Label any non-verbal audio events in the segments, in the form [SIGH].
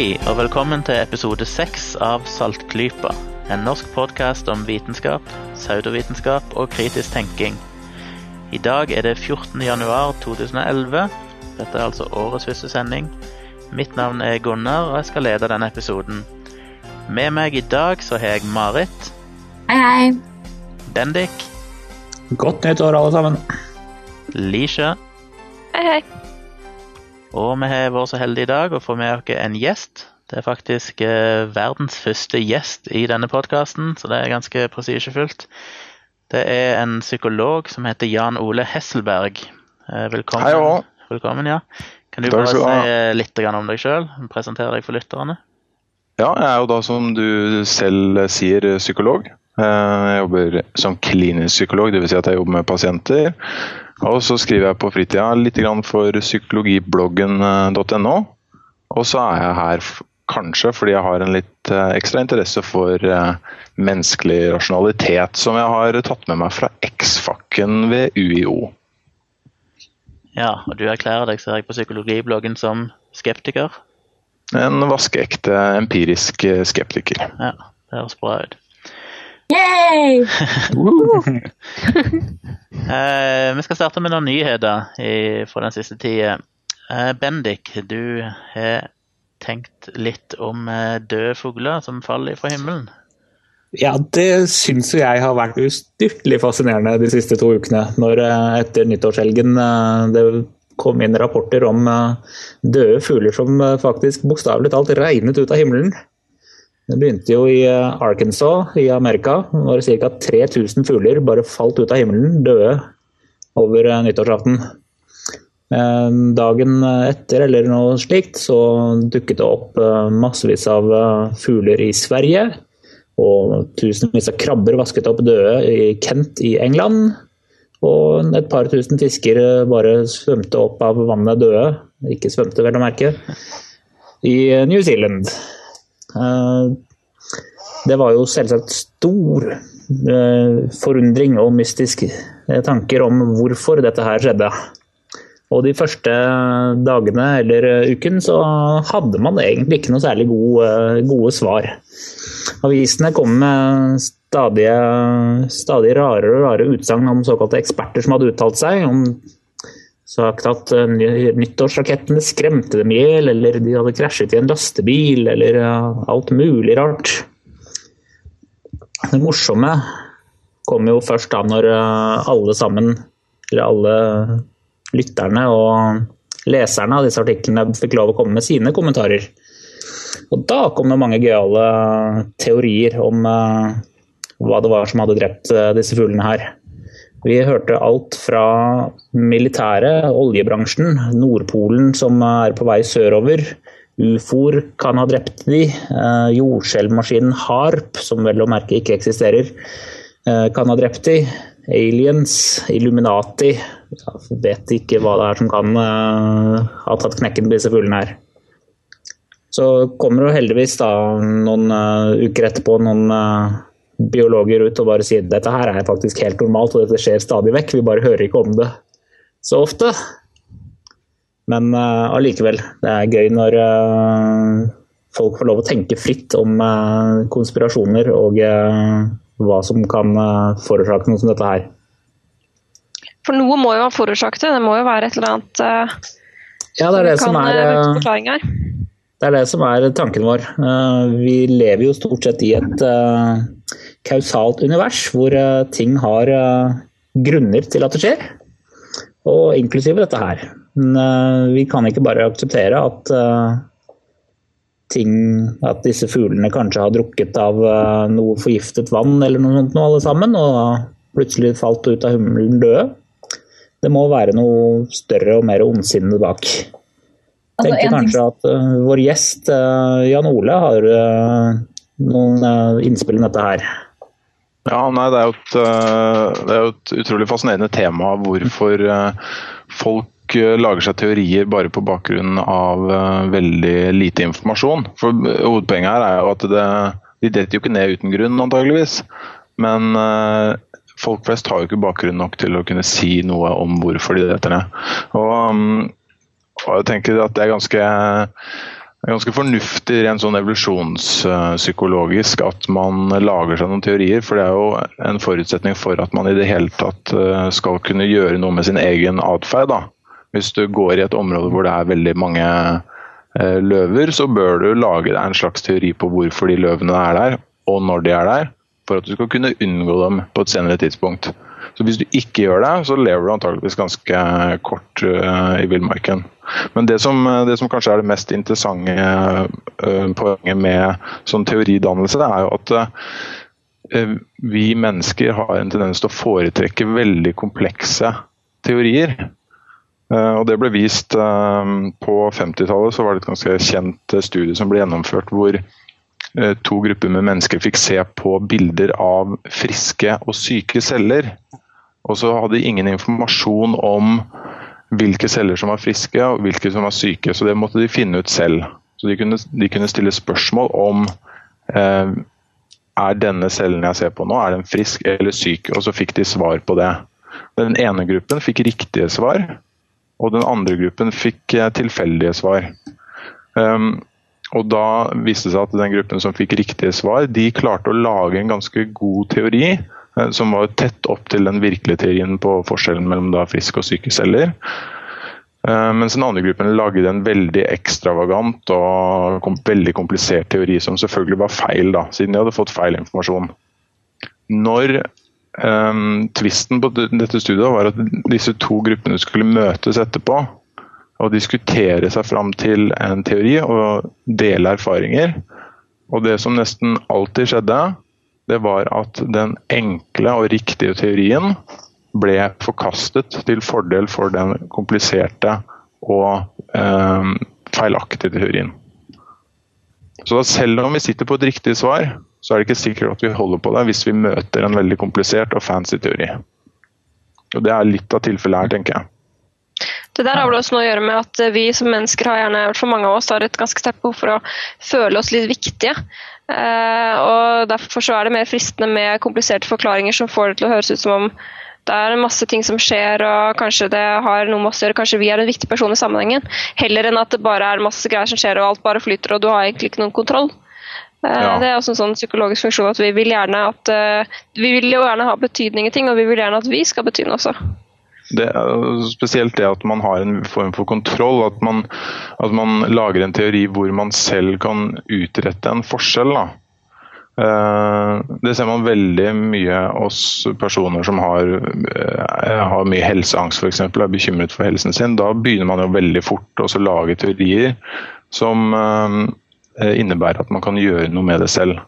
Hei, og velkommen til episode seks av Saltklypa. En norsk podkast om vitenskap, pseudovitenskap og kritisk tenking. I dag er det 14. januar 2011. Dette er altså årets første sending. Mitt navn er Gunnar, og jeg skal lede denne episoden. Med meg i dag så har jeg Marit. Hei, hei. Bendik. Godt nyttår, alle sammen. Lisha. Hei, hei. Og vi har vært så heldige i dag å få med oss en gjest. Det er faktisk eh, verdens første gjest i denne podkasten, så det er ganske prestisjefullt. Det er en psykolog som heter Jan Ole Hesselberg. Eh, velkommen. Hei også. Velkommen, ja. Kan du bare si eh, litt om deg sjøl? Presentere deg for lytterne? Ja, jeg er jo da, som du selv sier, psykolog. Jeg jobber som klinisk psykolog, dvs. Si at jeg jobber med pasienter. Og så skriver jeg på fritida litt for psykologibloggen.no. Og så er jeg her kanskje fordi jeg har en litt eh, ekstra interesse for eh, menneskelig rasjonalitet, som jeg har tatt med meg fra X-fakken ved UiO. Ja, og du erklærer deg, ser jeg, på psykologibloggen som skeptiker. En vaskeekte empirisk eh, skeptiker. Ja, det høres bra ut. Yay! [LAUGHS] [LAUGHS] [LAUGHS] Eh, vi skal starte med noen nyheter i, fra den siste tida. Eh, Bendik, du har tenkt litt om eh, døde fugler som faller fra himmelen. Ja, det syns jo jeg har vært ustyrtelig fascinerende de siste to ukene. Når eh, etter nyttårshelgen eh, det kom inn rapporter om døde fugler som faktisk bokstavelig talt regnet ut av himmelen. Det begynte jo i eh, Arkansas i Amerika. Var ca. 3000 fugler bare falt ut av himmelen, døde over eh, nyttårsaften. Eh, Dagen etter eller noe slikt så dukket det opp eh, massevis av eh, fugler i Sverige. Og tusenvis av krabber vasket opp døde i Kent i England. Og et par tusen fisker eh, bare svømte opp av vannet døde. Ikke svømte, vel å merke. I eh, New Zealand. Eh, Det var jo selvsagt stor eh, forundring og mystiske tanker om hvorfor dette her skjedde. Og de første dagene eller eh, uken så hadde man egentlig ikke noe særlig gode, gode svar. Avisene kom med stadig, stadig rarere og rare utsagn om såkalte eksperter som hadde uttalt seg. om sagt at eh, nyttårsrakettene skremte dem i hjel, eller de hadde krasjet i en lastebil, eller alt mulig rart. Det morsomme kom jo først da når eh, alle sammen, eller alle lytterne og leserne av disse artiklene fikk lov å komme med sine kommentarer. Og da kom det mange gøyale teorier om eh, hva det var som hadde drept disse fuglene her. Vi hørte alt fra militæret, oljebransjen, Nordpolen som er på vei sørover. Ufoer kan ha drept de. Eh, Jordskjelvmaskinen HARP, som vel å merke ikke eksisterer, eh, kan ha drept de. Aliens, Illuminati Jeg Vet ikke hva det er som kan eh, ha tatt knekken på disse fuglene her. Så kommer jo heldigvis da noen uker etterpå noen biologer ut og bare sier dette her er faktisk helt normalt og dette skjer stadig vekk, vi bare hører ikke om det så ofte. Men allikevel, det er gøy når uh, folk får lov å tenke fritt om uh, konspirasjoner og hva som kan forårsake noe som dette her. For noe må jo ha forårsaket det. Det må jo være et eller annet Ja, det er det kan som er. Det er det som er tanken vår. Vi lever jo stort sett i et kausalt univers hvor eh, ting har eh, grunner til at det skjer, og inklusive dette her. Men eh, vi kan ikke bare akseptere at ting At disse fuglene kanskje har drukket av noe forgiftet vann eller noe sånt nå alle sammen, og plutselig falt ut av himmelen døde. Det må være noe større og mer ondsinnet bak Jeg tenker en ting- kanskje at vår gjest Jan Ole har noen innspill om dette her. Ja, nei, det er, et, øh, det er jo et utrolig fascinerende tema hvorfor øh, folk øh, lager seg teorier bare på bakgrunn av veldig lite informasjon. For Hovedpoenget her er jo at det, de detter jo ikke ned uten grunn, antageligvis. Men folk flest har jo ikke bakgrunn nok til å kunne si noe om hvorfor de detter ned. Og, um, og jeg tenker at det er ganske ganske fornuftig rent sånn evolusjonspsykologisk at man lager seg noen teorier. For det er jo en forutsetning for at man i det hele tatt eh, skal kunne gjøre noe med sin egen atferd. Hvis du går i et område hvor det er veldig mange eh, løver, så bør du lage deg en slags teori på hvorfor de løvene er der, og når de er der, for at du skal kunne unngå dem på et senere tidspunkt. Så hvis du ikke gjør det, så lever du antageligvis ganske kort uh, i villmarken. Men det som, det som, kanskje er det mest interessante uh, poenget med sånn teoridannelse, er jo at vi mennesker har en tendens til å foretrekke veldig komplekse teorier. Og Det ble vist på 50-tallet, så var det et ganske kjent studie som ble gjennomført hvor to grupper med mennesker fikk se på bilder av friske og syke celler. Og så hadde de ingen informasjon om hvilke celler som var friske og hvilke som var syke. Så det måtte de finne ut selv. Så de kunne, de kunne stille spørsmål om eh, er denne cellen jeg ser på nå, er den frisk eller syk? Og så fikk de svar på det. Den ene gruppen fikk riktige svar, og den andre gruppen fikk eh, tilfeldige svar. Um, og Da viste det seg at den gruppen som fikk riktige svar, de klarte å lage en ganske god teori som var tett opp til den virkelige teorien på forskjellen mellom da friske og syke celler. Eh, mens den andre gruppen lagde en veldig ekstravagant og kom veldig komplisert teori, som selvfølgelig var feil, da, siden de hadde fått feil informasjon. Når um, tvisten på dette studiet var at disse to gruppene skulle møtes etterpå og diskutere seg fram til en teori og dele erfaringer. Og det som nesten alltid skjedde, det var at den enkle og riktige teorien ble forkastet til fordel for den kompliserte og eh, feilaktige teorien. Så selv om vi sitter på et riktig svar, så er det ikke sikkert at vi holder på det hvis vi møter en veldig komplisert og fancy teori. Og Det er litt av tilfellet her, tenker jeg. Det der har vel også noe å gjøre med at vi som mennesker har gjerne, for mange av oss har et ganske sterkt behov for å føle oss litt viktige. Uh, og Derfor så er det mer fristende med kompliserte forklaringer som får det til å høres ut som om det er masse ting som skjer, og kanskje det har noe med oss å gjøre, kanskje vi er en viktig person i sammenhengen. Heller enn at det bare er masse greier som skjer og alt bare flyter og du har egentlig ikke noen kontroll. Uh, ja. Det er også en sånn psykologisk funksjon at vi vil gjerne at uh, vi vil jo gjerne ha betydning i ting, og vi vil gjerne at vi skal bety noe også. Det er spesielt det at man har en form for kontroll. At man, at man lager en teori hvor man selv kan utrette en forskjell. Da. Eh, det ser man veldig mye hos personer som har, eh, har mye helseangst f.eks. Er bekymret for helsen sin. Da begynner man jo veldig fort å lage teorier som eh, innebærer at man kan gjøre noe med det selv.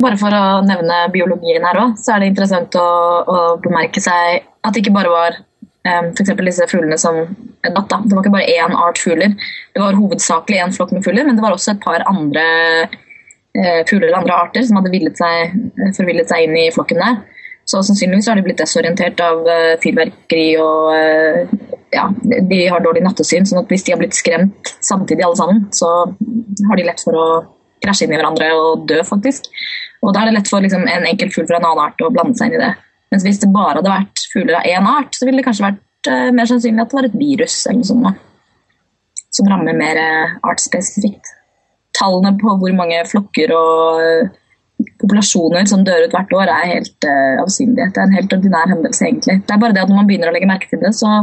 Bare for å nevne biologien her òg, så er det interessant å, å, bemerke seg at det ikke bare var um, f.eks. disse fuglene som datt. Det var ikke bare én art fugler. Det var hovedsakelig én flokk med fugler, men det var også et par andre uh, fugler eller andre arter som hadde seg, forvillet seg inn i flokken der. Så sannsynligvis har de blitt desorientert av uh, fyrverkeri og uh, ja, de har dårlig nattesyn. sånn at hvis de har blitt skremt samtidig alle sammen, så har de lett for å krasje inn i hverandre og dø, faktisk. Og Da er det lett for liksom, en enkelt fugl fra en annen art å blande seg inn i det. Mens hvis det bare hadde vært fugler av én art, så ville det kanskje vært uh, mer sannsynlig at det var et virus eller noe sånt. Som rammer mer uh, artsspesifikt. Tallene på hvor mange flokker og uh, populasjoner som dør ut hvert år, er helt uh, avsindige. Det er en helt ordinær hendelse, egentlig. Det er bare det at når man begynner å legge merke til det, så,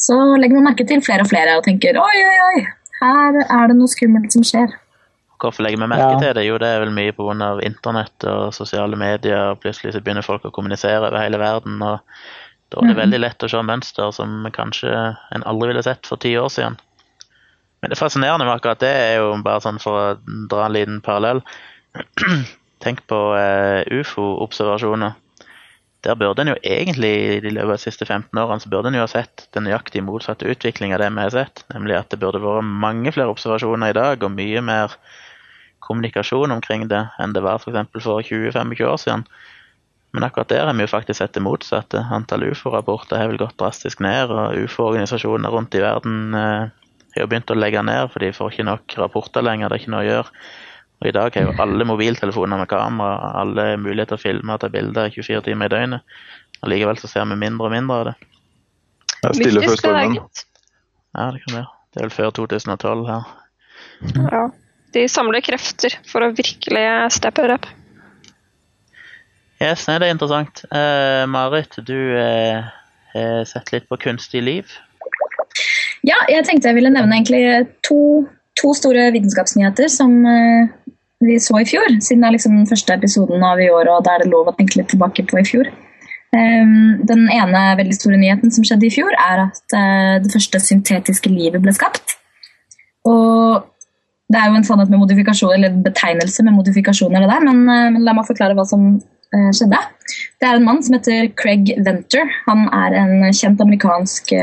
så legger man merke til flere og flere og tenker oi, oi, oi, her er det noe skummelt som skjer. Hvorfor legger vi merke ja. til det? Jo, det er vel mye pga. internett og sosiale medier. og Plutselig så begynner folk å kommunisere over hele verden. og Da er det mm. veldig lett å se mønster som kanskje en aldri ville sett for ti år siden. Men det fascinerende med akkurat det er jo bare sånn for å dra en liten parallell. [CLEARS THROAT] Tenk på uh, ufo-observasjoner. Der burde en jo egentlig i løpet av de siste 15 årene så burde en jo ha sett den nøyaktig motsatte utviklinga av det vi har sett. Nemlig at det burde vært mange flere observasjoner i dag, og mye mer kommunikasjon omkring det enn det var f.eks. for, for 20-25 år siden. Men akkurat der har vi jo faktisk sett det motsatte. Antall ufo-rapporter har vel gått drastisk ned, og ufo-organisasjoner rundt i verden eh, har jo begynt å legge ned, for de får ikke nok rapporter lenger. Det er ikke noe å gjøre. Og I dag har jo alle mobiltelefoner med kamera, alle muligheter til å filme og ta bilder 24 timer i døgnet. Allikevel så ser vi mindre og mindre av det. Det er stille før stormen. Ja, det kan være. Det er vel før 2012 her. Ja. De samler krefter for å virkelig steppe det opp. Yes, nei, det er interessant. Uh, Marit, du uh, har sett litt på kunstig liv. Ja, jeg tenkte jeg ville nevne egentlig to, to store vitenskapsnyheter som uh, vi så i fjor. Siden det er liksom den første episoden av i år, og da er det lov å tenke litt tilbake på i fjor. Um, den ene veldig store nyheten som skjedde i fjor, er at uh, det første syntetiske livet ble skapt. Og det er jo en sannhet med modifikasjon, eller betegnelse med modifikasjoner, det der, men, uh, men la meg forklare hva som uh, skjedde. Det er en mann som heter Craig Venter. Han er en kjent amerikansk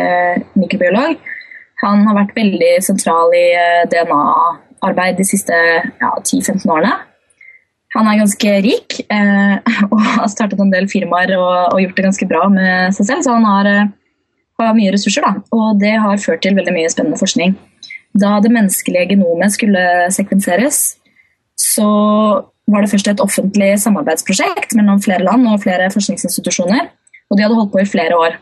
mikrobiolog. Han har vært veldig sentral i DNA-arbeid de siste ja, 10-15 årene. Han er ganske rik eh, [LAUGHS] og har startet en del firmaer og, og, gjort det ganske bra med seg selv, så han har, eh, har mye ressurser. Da. Og det har ført til veldig mye spennende forskning. Da det menneskelige genomet skulle sekvenseres, så var det først et offentlig samarbeidsprosjekt mellom flere land og flere forskningsinstitusjoner. Og de hadde holdt på i flere år.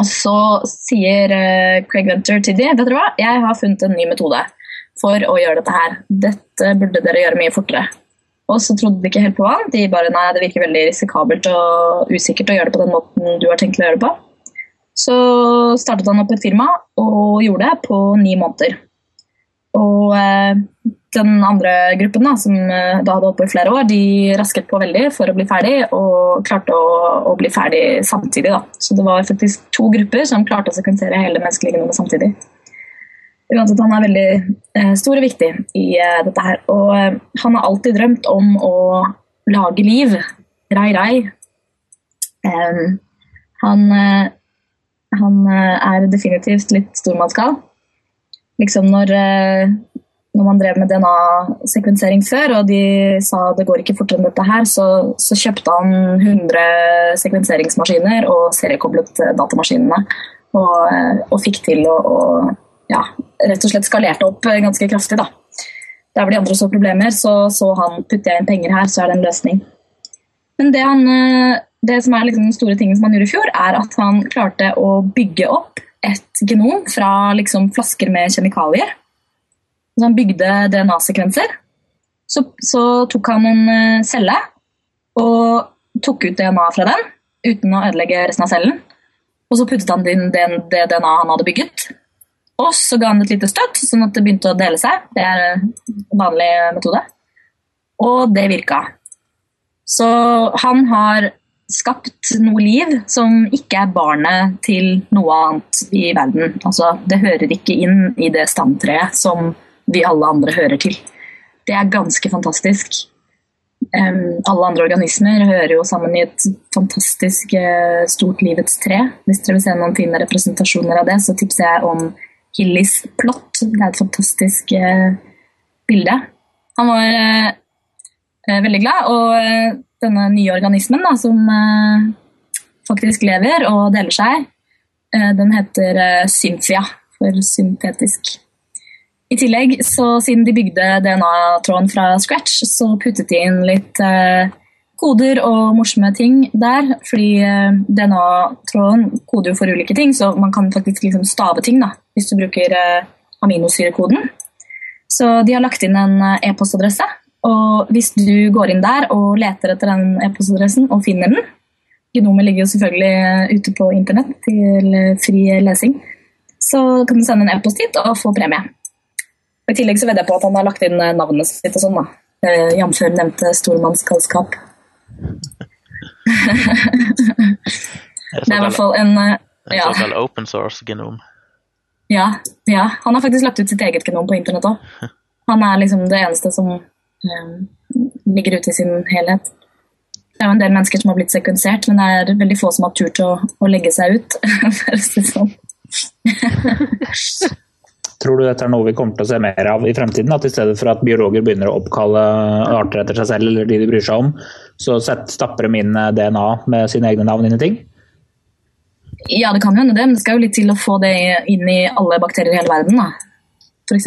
Og så sier uh, Craig Venter til de, vet dere hva, jeg har funnet en ny metode for å gjøre dette her. Dette burde dere gjøre mye fortere. Og så trodde de ikke helt på hva. De bare nei, det virker veldig risikabelt og usikkert å gjøre det på den måten du har tenkt å gjøre det på. Så startet han opp et firma og gjorde det på ni måneder. Og eh, den andre gruppen, da, som eh, da hadde holdt på i flere år, de rasket på veldig for å bli ferdig, og klarte å, å bli ferdig samtidig. Da. Så det var faktisk to grupper som klarte å sekvensere hele menneskelige genomet samtidig. Uansett, han er veldig eh, stor og viktig i eh, dette her. Og eh, han har alltid drømt om å lage liv. Rei, rei. han, han er definitivt litt stormannsgal. Liksom når, når man drev med DNA-sekvensering før, og de sa det går ikke fortere enn dette her, så, så kjøpte han 100 sekvenseringsmaskiner og seriekoblet datamaskinene. Og, og fikk til å, ja, rett og slett skalerte opp eh, ganske kraftig. da. Der hvor de andre så problemer, så så han putter jeg inn penger her, så er det en løsning. Men det, han, eh, det som er liksom den store tingen som han gjorde i fjor, er at han klarte å bygge opp et genom fra liksom flasker med kjemikalier. Så han bygde DNA-sekvenser. Så, så, tok han en eh, celle og tok ut DNA fra den uten å ødelegge resten av cellen. Og så puttet han inn det, det DNA han hadde bygget, og så ga han et lite støtt, sånn at det begynte å dele seg. Det er en vanlig metode. Og det virka. Så han har skapt noe liv som ikke er barnet til noe annet i verden. Altså, det hører ikke inn i det stamtreet som vi alle andre hører til. Det er ganske fantastisk. Um, alle andre organismer hører jo sammen i et fantastisk uh, stort livets tre. Hvis dere vil se noen fine representasjoner av det, så tipser jeg om Hillis plott. Det er et fantastisk uh, bilde. Han var uh, veldig glad, og denne nye organismen da, som eh, faktisk lever og deler seg, eh, den heter Cynthia for syntetisk. I tillegg, så siden de bygde DNA-tråden fra scratch, så puttet de inn litt koder og morsomme ting der. Fordi eh, DNA-tråden koder jo for ulike ting, så man kan faktisk liksom stave ting da, hvis du bruker eh, aminosyrekoden. Så de har lagt inn en eh, e-postadresse. Og hvis du går inn der og leter etter den e-postadressen og finner den Genomet ligger jo selvfølgelig ute på internett til fri lesing. Så kan du sende en e-post dit og få premie. I tillegg så vedder jeg på at han har lagt inn navnet sitt og sånn. da. Jf. nevnte stormannsgalskap [LAUGHS] det er i hvert fall en uh, ja. såkalt open source-genom. Ja, ja, han har faktisk lagt ut sitt eget genom på internett òg. [LAUGHS] Han er liksom det eneste som ligger ute i sin helhet. Det er jo en del mennesker som har blitt sekvensert, men det er veldig få som har turt å, å legge seg ut. [LAUGHS] for å si sånn. [LAUGHS] Tror du dette er noe vi kommer til å se mer av i fremtiden? At i stedet for at biologer begynner å oppkalle arter etter seg selv eller de de bryr seg om, så stapper de inn eh, DNA med sine egne navn inn i ting? Ja, det kan hende det, men det skal jo litt til å få det inn i alle bakterier i hele verden. da. F.eks.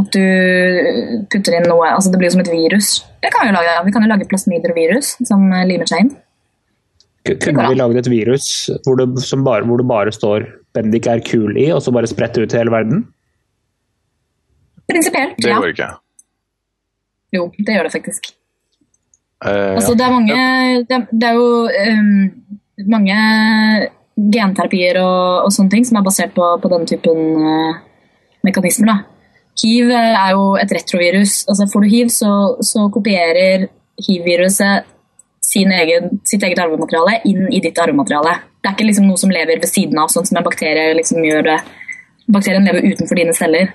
at du putter inn noe altså Det blir som et virus. Det kan vi, lage, vi kan jo lage plasmider og virus som limer seg inn. Kunne vi laget et virus hvor det, bare, hvor det bare står 'Bendik er kul' i, og så bare spredt ut til hele verden? Prinsipielt, Det ja. går ikke. Jo, det gjør det faktisk. Uh, Altså, det er mange Det er, det er jo um, mange genterapier og, og sånne ting som er basert på, på denne typen uh, mekanismer. Da. Hiv er jo et retrovirus. Altså, får du hiv, så, så kopierer hiv-viruset sitt eget arvemateriale inn i ditt arvemateriale. Det er ikke liksom noe som lever ved siden av, sånn som en bakterie liksom gjør det. Bakterien lever utenfor dine celler.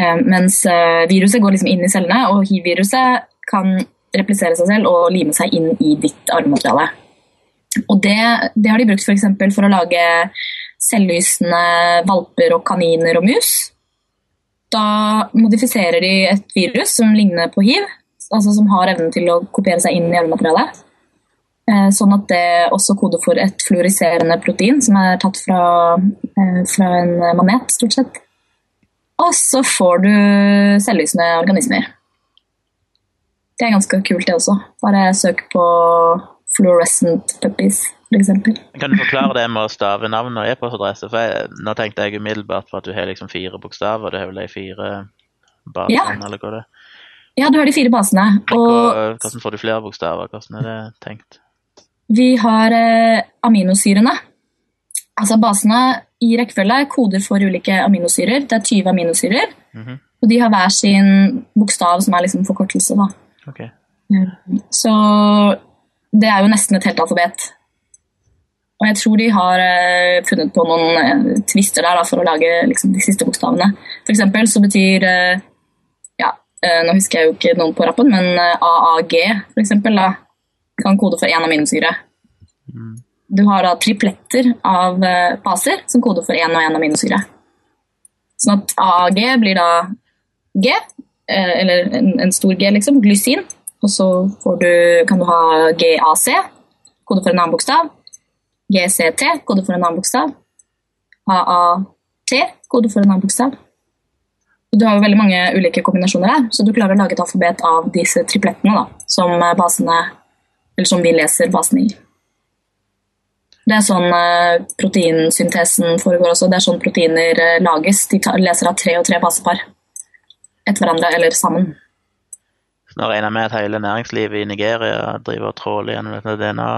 Eh, mens eh, viruset går liksom inn i cellene, og hiv-viruset kan replisere seg selv og lime seg inn i ditt arvemateriale. Og det, det har de brukt for, for å lage selvlysende valper og kaniner og mus. Da modifiserer de et virus som ligner på hiv, altså som har evnen til å kopiere seg inn i arvematerialet. Eh, Sånn at det også koder for et fluoriserende protein som er tatt fra, eh, fra en manet, stort sett. Og så får du selvlysende organismer. Det er ganske kult, det også. Bare søk på fluorescent puppies, f.eks. Kan du forklare det med å stave navn og e-postadresse? For jeg, Nå tenkte jeg umiddelbart på at du har liksom fire bokstaver. Du har vel de fire basene, Ja. eller hva det er? Ja, du har de fire basene. Og Og Hvordan får du flere bokstaver? Hvordan er det tenkt? vi har eh, aminosyrene. Altså basene i rekkefølge koder for ulike aminosyrer. Det er 20 aminosyrer. Mhm. Og de har hver sin bokstav som er liksom forkortelse. da. Okay. Så det er jo nesten et helt alfabet. Og jeg tror de har eh, funnet på noen eh, twister der da, for å lage liksom, de siste bokstavene. For eksempel så betyr eh, ja, eh, Nå husker jeg jo ikke noen på rappen, men eh, AAG for eksempel, da, kan kode for én aminosyre. Du har da tripletter av eh, baser som koder for én og én aminosyre. Sånn at AAG blir da G, eller en, en stor G, liksom, glysin. Og så får du, kan du ha GAC, kode for en annen bokstav. GCT, kode for en annen bokstav. AAT, kode for en annen bokstav. Du har jo veldig mange ulike kombinasjoner her, så du klarer å lage et alfabet av disse triplettene da, som, eh, basene, som vi leser basene i. Det er sånn eh, proteinsyntesen foregår også. Det er sånn proteiner eh, lages. De leser av tre og tre basepar etter hverandre eller sammen. Nå regner jeg med at hele næringslivet i Nigeria driver og tråler gjennom dette DNA,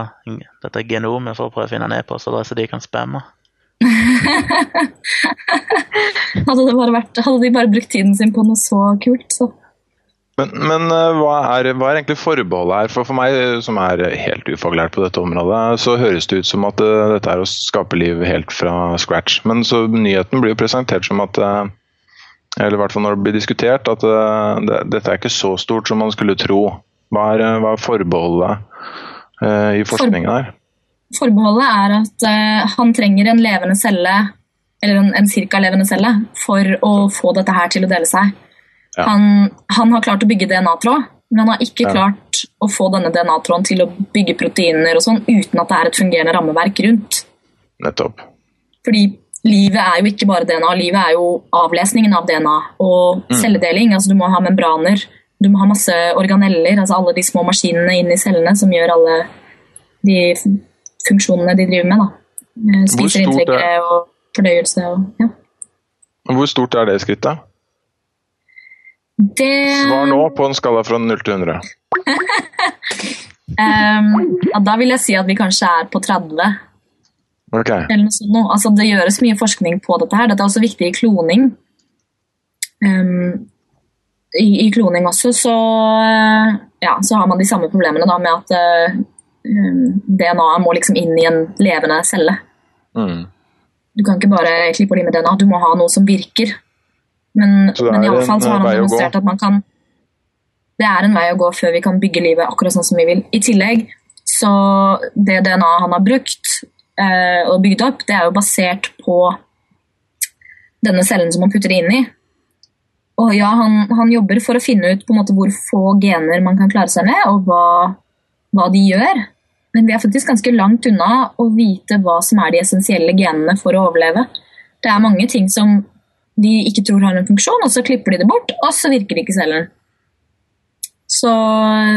dette genomet for å prøve å finne en e-postadresse de kan spamme. [LAUGHS] Hadde, det bare vært, hadde de bare brukt tiden sin på noe så kult, så Men, men eh, hva, er, hva er egentlig forbeholdet her? For, for meg eh, som er helt ufaglært på dette området, så høres det ut som at uh, dette er å skape liv helt fra scratch. Men så nyheten blir jo presentert som at eh, eller i hvert fall når det blir diskutert, at eh, det, dette er ikke så stort som man skulle tro. Hva er, eh, hva er forbeholdet uh, i forskningen her? Forbeholdet er at uh, han trenger en levende celle, eller en, en cirka-levende celle, for å få dette her til å dele seg. Ja. Han, han har klart å bygge DNA-tråd, men han har ikke Ja. klart å få denne DNA-tråden til å bygge proteiner og sånn, uten at det er et fungerende rammeverk rundt. Nettopp. Fordi livet er jo ikke bare DNA, livet er jo avlesningen av DNA og celledeling. altså Du må ha membraner, du må ha masse organeller, altså alle de små maskinene inni cellene som gjør alle de funksjonene de driver med. da. Eh, Spiser inntrykket er- og fordøyelse og ja. Hvor stort er det skrittet? Det Svar nå på en skala fra 0 til 100. um, [LAUGHS] ja, Da vil jeg si at vi kanskje er på 30. Ok. eller noe sånt. Altså, det gjøres mye forskning på dette. her. Dette er også viktig i kloning. Um, i, I kloning også så, uh, ja, så har man de samme problemene da, med at um, DNA-et må liksom inn i en levende celle. Mm. Du kan ikke bare klippe og lime DNA, du må ha noe som virker. Men, men i er alle fall så har han gå. demonstrert at man kan Det er en vei å gå før vi kan bygge livet akkurat sånn som vi vil. I tillegg så det DNA-et han har brukt eh, og bygd opp, det er jo basert på denne cellen som man putter det inn i. Og ja, han, han jobber for å finne ut på en måte hvor få gener man kan klare seg med, og hva, hva de gjør. Men vi er faktisk ganske langt unna å vite hva som er de essensielle genene for å overleve. Det er mange ting som de ikke tror har en funksjon, og så klipper de det bort, og så virker ikke cellen. Så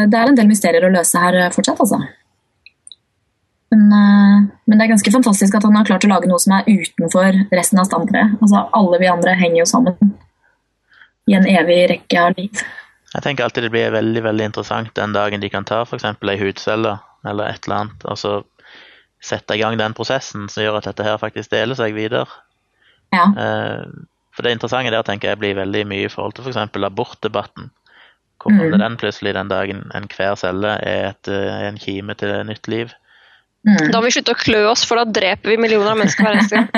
det er en del mysterier å løse her eh, fortsatt, altså. Men, eh, men det er ganske fantastisk at han har klart å lage noe som er utenfor resten av stamtreet. Altså, alle vi andre henger jo sammen. i en evig rekke av liv. Jeg tenker alltid det blir veldig veldig interessant den dagen de kan ta f.eks. ei hudcelle eller et eller annet, og så sette i gang den prosessen som gjør at dette her faktisk deler seg videre. Ja. Eh, for det interessante der tenker jeg blir veldig mye i forhold til f.eks. For abortdebatten. Kommer Mm. den plutselig den dagen enhver celle er et, er en kime til nytt liv? Mm. Da må vi slutte å klø oss, for da dreper vi millioner av mennesker hver eneste gang.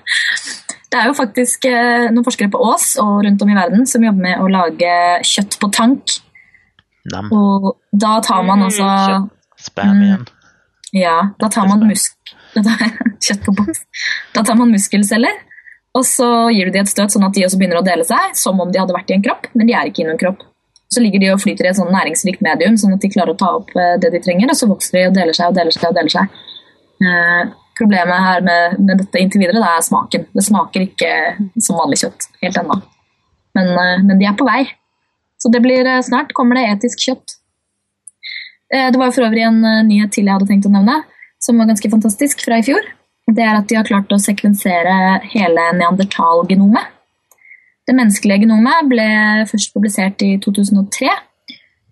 [LAUGHS] Det er jo faktisk eh, noen forskere på Ås og rundt om i verden som jobber med å lage kjøtt på tank. Nam. Og da tar man Mm, altså mm, Spam Mm. igjen. Ja, da tar man musk... [LAUGHS] Kjøtt på boks. Da tar man muskelceller, og så gir du de et støt sånn at de også begynner å dele seg, som om de hadde vært i en kropp, men de er ikke i noen kropp. Så ligger de og flyter i et sånn næringsrikt medium, sånn at de klarer å ta opp eh, det de trenger, og så vokser de og deler seg og deler seg og deler seg. Eh, problemet her med, med dette inntil videre, det er smaken. Det smaker ikke som vanlig kjøtt helt ennå. Men, eh, men de er på vei. Så det blir eh, snart kommer det etisk kjøtt. Eh, Det var for øvrig en eh, nyhet til jeg hadde tenkt å nevne, som var ganske fantastisk fra i fjor. Det er at de har klart å sekvensere hele neandertalgenomet. Det menneskelige genomet ble først publisert i 2003.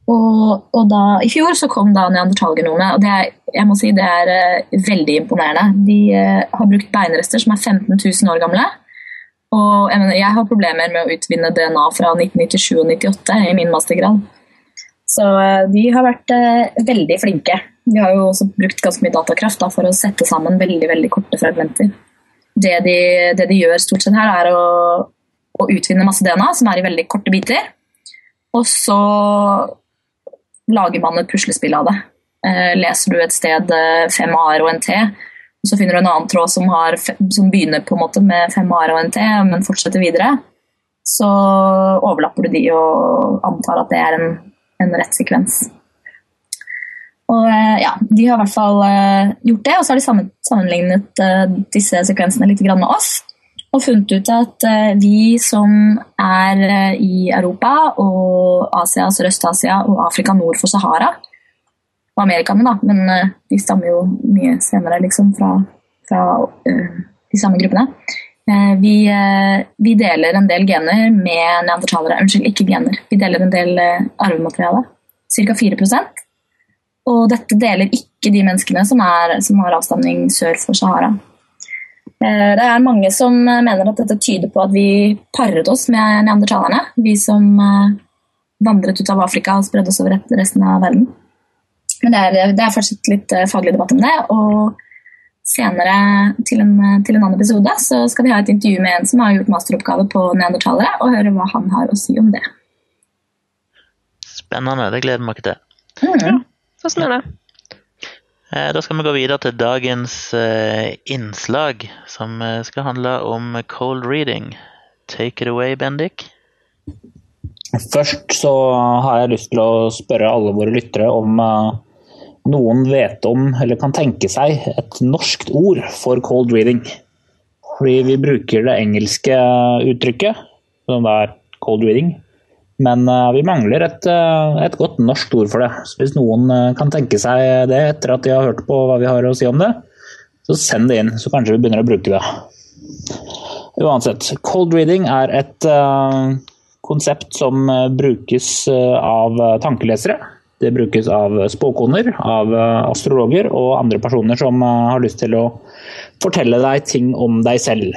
Og, og da, I fjor så kom da neandertalgenomet, og det er, jeg må si det er uh, veldig imponerende. De uh, har brukt beinrester som er 15 000 år gamle. Og jeg, mener, jeg har problemer med å utvinne DNA fra 1997 og 1998 i min mastergrad. Så eh, de har vært eh, veldig flinke. De har jo også brukt ganske mye datakraft da, for å sette sammen veldig veldig korte fragmenter. Det de, det de gjør stort sett her, er å, å utvinner masse DNA, som er i veldig korte biter. Og så lager man et puslespill av det. Eh, leser du et sted eh, fem A-er og en T, og så finner du en annen tråd som, har, som begynner på en måte med fem A-er og en T, men fortsetter videre, så overlapper du de og antar at det er en, en rett sekvens. Og eh, ja, De har i hvert fall gjort det, og så har de sammenlignet disse sekvensene litt med oss. Og funnet ut at eh, vi som er eh, i Europa og Asia, Sørøst-Asia og Afrika nord for Sahara Og amerikanerne, da, men eh, de stammer jo mye senere liksom fra, fra de samme gruppene. Vi, vi deler en del gener med neandertalere. Unnskyld, ikke gener. Vi deler en del arvemateriale. Ca. 4 og dette deler ikke de menneskene som, er, som har avstamning sør for Sahara. Eh, Det er mange som eh, mener at dette tyder på at vi paret oss med neandertalerne. Vi som eh, vandret ut av Afrika og spredde oss over resten av verden. Men det er, det er fortsatt litt faglig debatt om det. Og senere, til en, til en annen episode, så skal vi ha et intervju med en som har gjort masteroppgave på neandertalere, og høre hva han har å si om det. Spennende, det gleder vi oss til. Mm. Fascinerende. Eh, Da skal vi gå videre til dagens eh, innslag, som eh, skal handle om cold reading. Take it away, Bendik. Først så har jeg lyst til å spørre alle våre lyttere om eh, noen vet om, eller kan tenke seg, et norskt ord for cold reading. Fordi vi bruker det engelske uttrykket, det er cold reading. Men eh, vi mangler et, eh, et godt norsk ord for det. Så hvis noen eh, kan tenke seg det etter at de har hørt på hva vi har å si om det, så send det inn, så kanskje vi begynner å bruke det. Uansett, cold reading er et konsept som brukes av tankelesere. Det brukes av spåkoner, av astrologer og andre personer som har lyst til å fortelle deg ting om deg selv.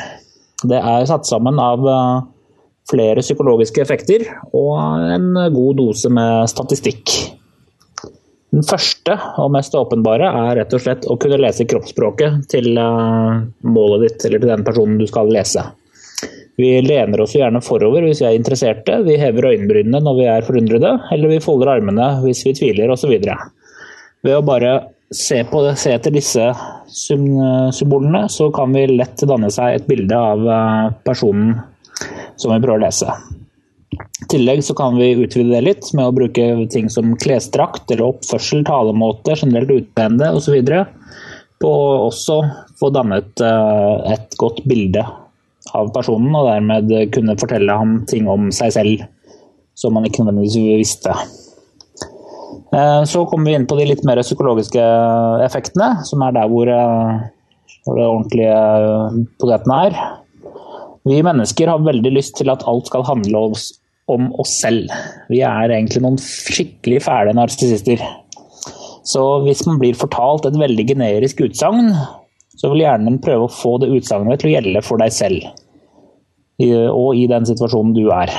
Det er satt sammen av flere psykologiske effekter og en god dose med statistikk. Den første og mest åpenbare er rett og slett å kunne lese kroppsspråket til eh, målet ditt, eller til den personen du skal lese. Vi lener oss gjerne forover hvis vi er interesserte, vi hever øyenbrynene når vi er forundrede, eller vi folder armene hvis vi tviler osv. Ved å bare se, på, se etter disse symbolene, så kan vi lett danne seg et bilde av eh, personen som vi prøver å lese. I tillegg så kan vi utvide det litt med å bruke ting som klesdrakt eller oppførsel, talemåte, generelt utseende osv. På å også få dannet eh, et godt bilde av personen, og dermed kunne fortelle ham ting om seg selv som man ikke nødvendigvis visste. Eh, Så kommer vi inn på de litt mer psykologiske effektene, som er der hvor, de det ordentlige potetene er. Vi mennesker har veldig lyst til at alt skal handle om oss selv. Vi er egentlig noen skikkelig fæle narsissister. Så hvis man blir fortalt et veldig generisk utsagn, så vil gjerne prøve å få det utsagnet til å gjelde for deg selv. Og i den situasjonen du er.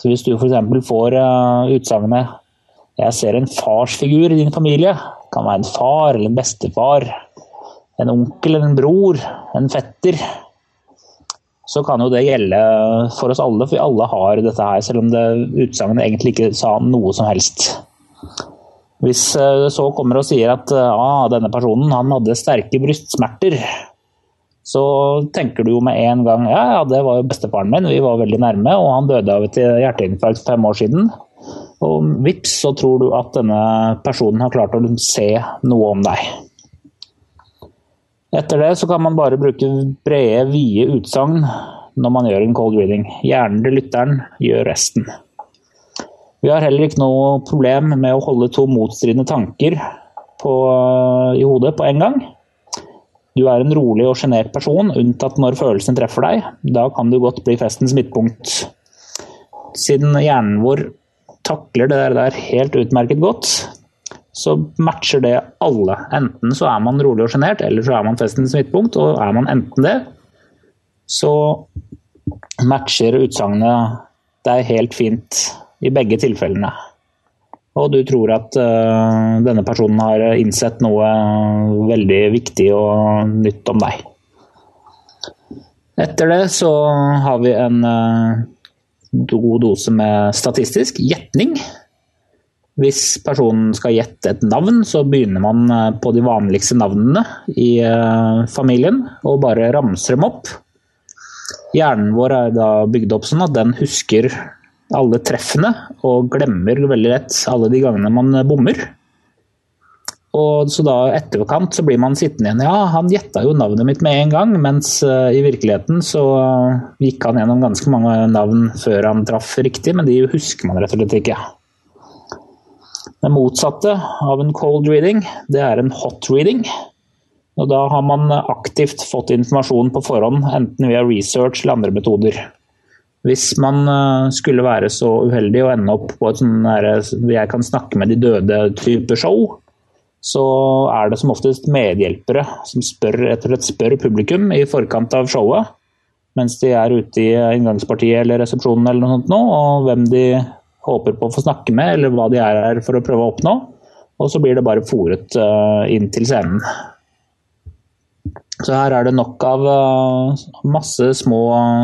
Så hvis du f.eks. får uh, utsagnet 'Jeg ser en farsfigur i din familie', det kan være en far eller en bestefar, en onkel eller en bror, en fetter, så kan jo det gjelde for oss alle, for vi alle har dette her, selv om det utsagnet egentlig ikke sa noe som helst. Hvis det så kommer og sier at ah, denne personen han hadde sterke brystsmerter, så tenker du jo med en gang ja, ja, det var jo bestefaren min, vi var veldig nærme, og han døde av et hjerteinfarkt fem år siden. Og vips, så tror du at denne personen har klart å se noe om deg. Etter det så kan man bare bruke brede, vide utsagn når man gjør en cold reading. Hjernen til lytteren gjør resten. Vi har heller ikke noe problem med å holde to motstridende tanker på, i hodet på en gang. Du er en rolig og sjenert person, unntatt når følelsene treffer deg. Da kan du godt bli festens midtpunkt. Siden hjernen vår takler det der helt utmerket godt, så matcher det alle. Enten så er man rolig og sjenert, eller så er man festens midtpunkt. Og er man enten det, så matcher utsagnet deg helt fint i begge tilfellene. Og du tror at uh, denne personen har innsett noe veldig viktig og nytt om deg. Etter det så har vi en uh, god dose med statistisk gjetning. Hvis personen skal gjette et navn, så begynner man eh, på de vanligste navnene i eh, familien og bare ramser dem opp. Hjernen vår er da bygd opp sånn at den husker alle treffene og glemmer veldig lett alle de gangene man bommer. Og så da etterkant så blir man sittende igjen Ja, han gjetta jo navnet mitt med en gang, mens i virkeligheten så gikk han gjennom ganske mange navn før han traff riktig, men de husker man rett og slett ikke. Det motsatte av en cold reading, det er en hot reading. Og da har man aktivt fått informasjon på forhånd, enten via research eller andre metoder. Hvis man eh, skulle være så uheldig å ende opp på et sånn jeg kan snakke med de døde-type show, så er det som oftest medhjelpere som spør, etter et spør publikum i forkant av showet, mens de er ute i inngangspartiet eller resepsjonen eller noe sånt nå, og hvem de håper på å få snakke med, eller hva de er her for å prøve å oppnå. Og så blir det bare fòret uh, inn til scenen. Så her er det nok av uh, masse små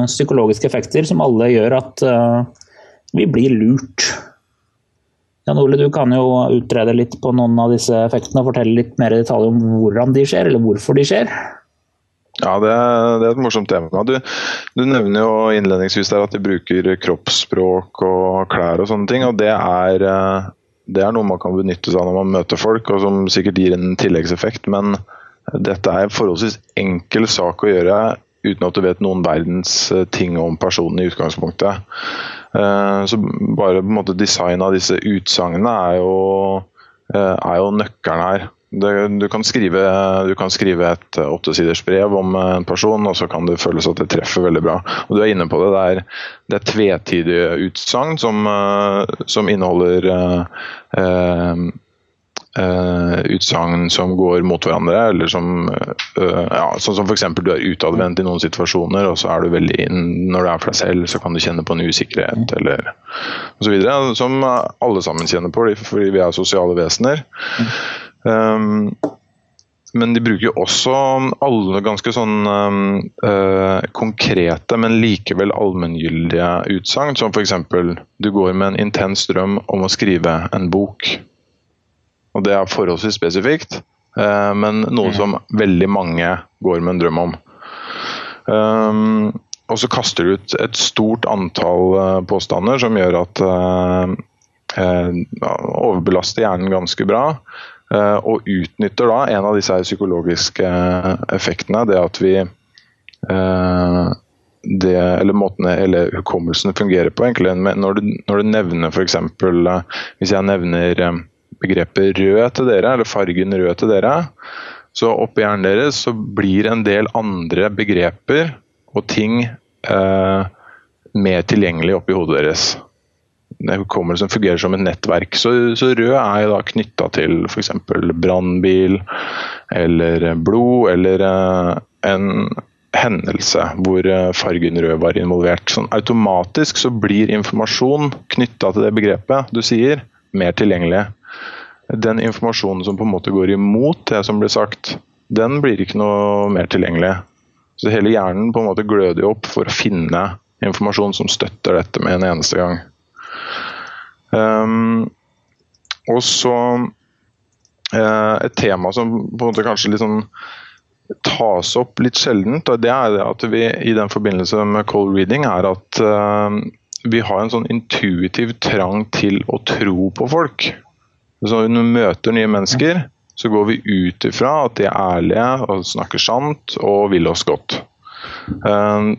psykologiske effekter som alle gjør at vi blir lurt. Jan Ole, du kan jo utrede litt på noen av disse effektene og fortelle litt mer i detalj om hvordan de skjer, eller hvorfor de skjer. Ja, det er, det er, et morsomt tema. Du, du, nevner jo innledningsvis der at de bruker kroppsspråk og klær og sånne ting. og det er, eh, det er, noe man kan benytte seg av når man møter folk, og som sikkert gir en tilleggseffekt. Men dette er en forholdsvis enkel sak å gjøre uten at du vet noen verdens eh, ting om personen i utgangspunktet. Eh, så bare på en måte design av disse utsagnene er er jo nøkkelen her. Det, du, kan skrive, du, kan skrive, et eh, åttesiders brev om en person, og så kan det føles at det treffer veldig bra. Og Du er inne på det. Det er, det er tvetydige utsagn som, eh, som, inneholder eh, uh, utsagn som går mot hverandre. eller som, uh, ja, Sånn som f.eks. du er utadvendt i noen situasjoner, og så er du veldig inn når du er for deg selv, så kan du kjenne på en usikkerhet eller osv. Som alle sammen kjenner på, fordi vi er sosiale vesener. Mm. Um, men de bruker jo også alle ganske sånn uh, konkrete, men likevel allmenngyldige utsagn. Som f.eks.: Du går med en intens drøm om å skrive en bok. Og det er forholdsvis spesifikt, uh, men noe som veldig mange går med en drøm om. Um, og så kaster du ut et stort antall uh, påstander som gjør at overbelaster hjernen ganske bra. Eh, og utnytter da en av disse psykologiske eh, effektene. Det at vi eh, det, eller måten eller hukommelsen fungerer på. egentlig. Når du, når du nevner f.eks. Hvis jeg nevner begrepet rød til dere, eller fargen rød til dere, så oppi hjernen deres så blir en del andre begreper og ting eh, mer tilgjengelig oppi hodet deres. Hukommelsen fungerer som et nettverk. Så, så rød er jo da knytta til f.eks. brannbil, eller blod, eller eh, en hendelse hvor eh, fargen rød var involvert. Sånn automatisk så blir informasjon knytta til det begrepet du sier, mer tilgjengelig. Den informasjonen som på en måte går imot det som blir sagt, den blir ikke noe mer tilgjengelig. Så hele hjernen på en måte gløder opp for å finne informasjon som støtter dette med en eneste gang. Um, og så uh, et tema som på en måte kanskje sånn tas opp litt sjeldent, og det er at vi i den forbindelse med cold reading, er at uh, vi har en sånn intuitiv trang til å tro på folk. Så når vi møter nye mennesker, så går vi ut ifra at de er ærlige og snakker sant og vil oss godt. Uh,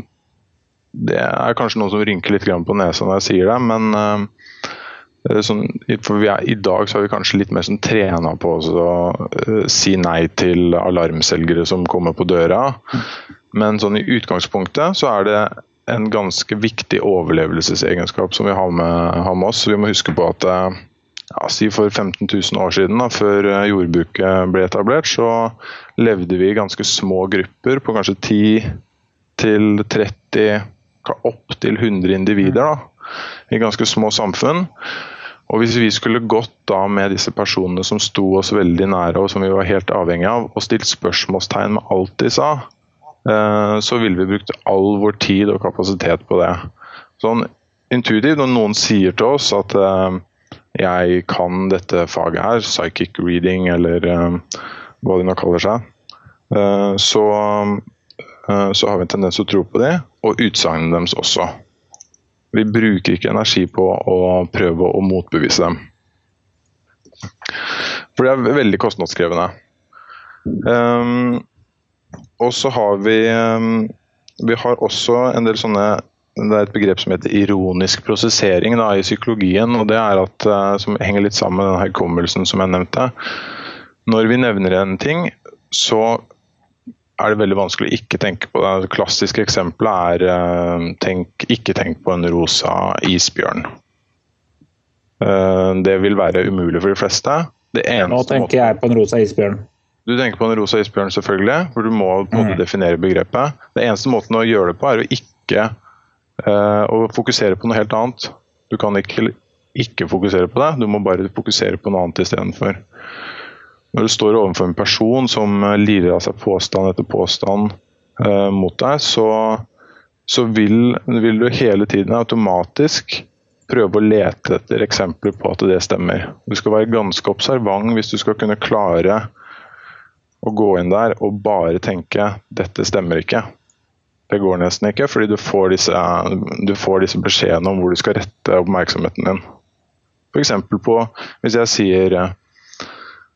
det er kanskje noen som rynker litt på nesa når jeg sier det, men uh, sånn, for er, I dag så er vi kanskje litt mer sånn trena på å uh, si nei til alarmselgere som kommer på døra. Men sånn i utgangspunktet så er det en ganske viktig overlevelsesegenskap som vi har med, har med oss. Vi må huske på at ja, si for 15 000 år siden, da, før jordbruket ble etablert, så levde vi i ganske små grupper på kanskje 10 til 30 opptil 100 individer da, i ganske små samfunn. Og Hvis vi skulle gått da med disse personene som sto oss veldig nære og som vi var helt avhengig av, og stilt spørsmålstegn med alt de sa, eh, så ville vi brukt all vår tid og kapasitet på det. Sånn intuitivt, når noen sier til oss at eh, jeg kan dette faget her, psychic reading eller eh, hva de nå kaller seg, så, så har vi en tendens til å tro på det og utsagnene deres også. Vi bruker ikke energi på å prøve å motbevise dem. For det er veldig kostnadskrevende. Um, og så har vi um, Vi har også en del sånne det er et begrep som heter ironisk prosessering da, i psykologien. og det er at, uh, Som henger litt sammen med den hukommelsen som jeg nevnte. Når vi nevner en ting, så er det veldig vanskelig å ikke tenke på det. Det klassiske eksempelet er uh, tenk, ikke tenk på en rosa isbjørn. Uh, det vil være umulig for de fleste. Nå tenker jeg på en rosa isbjørn. Du tenker på en rosa isbjørn, selvfølgelig, for du må på mm. definere begrepet. Det eneste måten å gjøre det på, er å ikke uh, å fokusere på noe helt annet. Du kan ikke ikke fokusere på det, du må bare fokusere på noe annet istedenfor. Når du står overfor en person som eh, lirer av seg påstand etter påstand eh, mot deg, så, så vil, vil, du hele tiden automatisk prøve å lete etter eksempler på at det stemmer. Du skal være ganske observant hvis du skal kunne klare å gå inn der og bare tenke 'dette stemmer ikke'. Det går nesten ikke, fordi du får disse, du får disse beskjedene om hvor du skal rette oppmerksomheten din. F.eks. på hvis jeg sier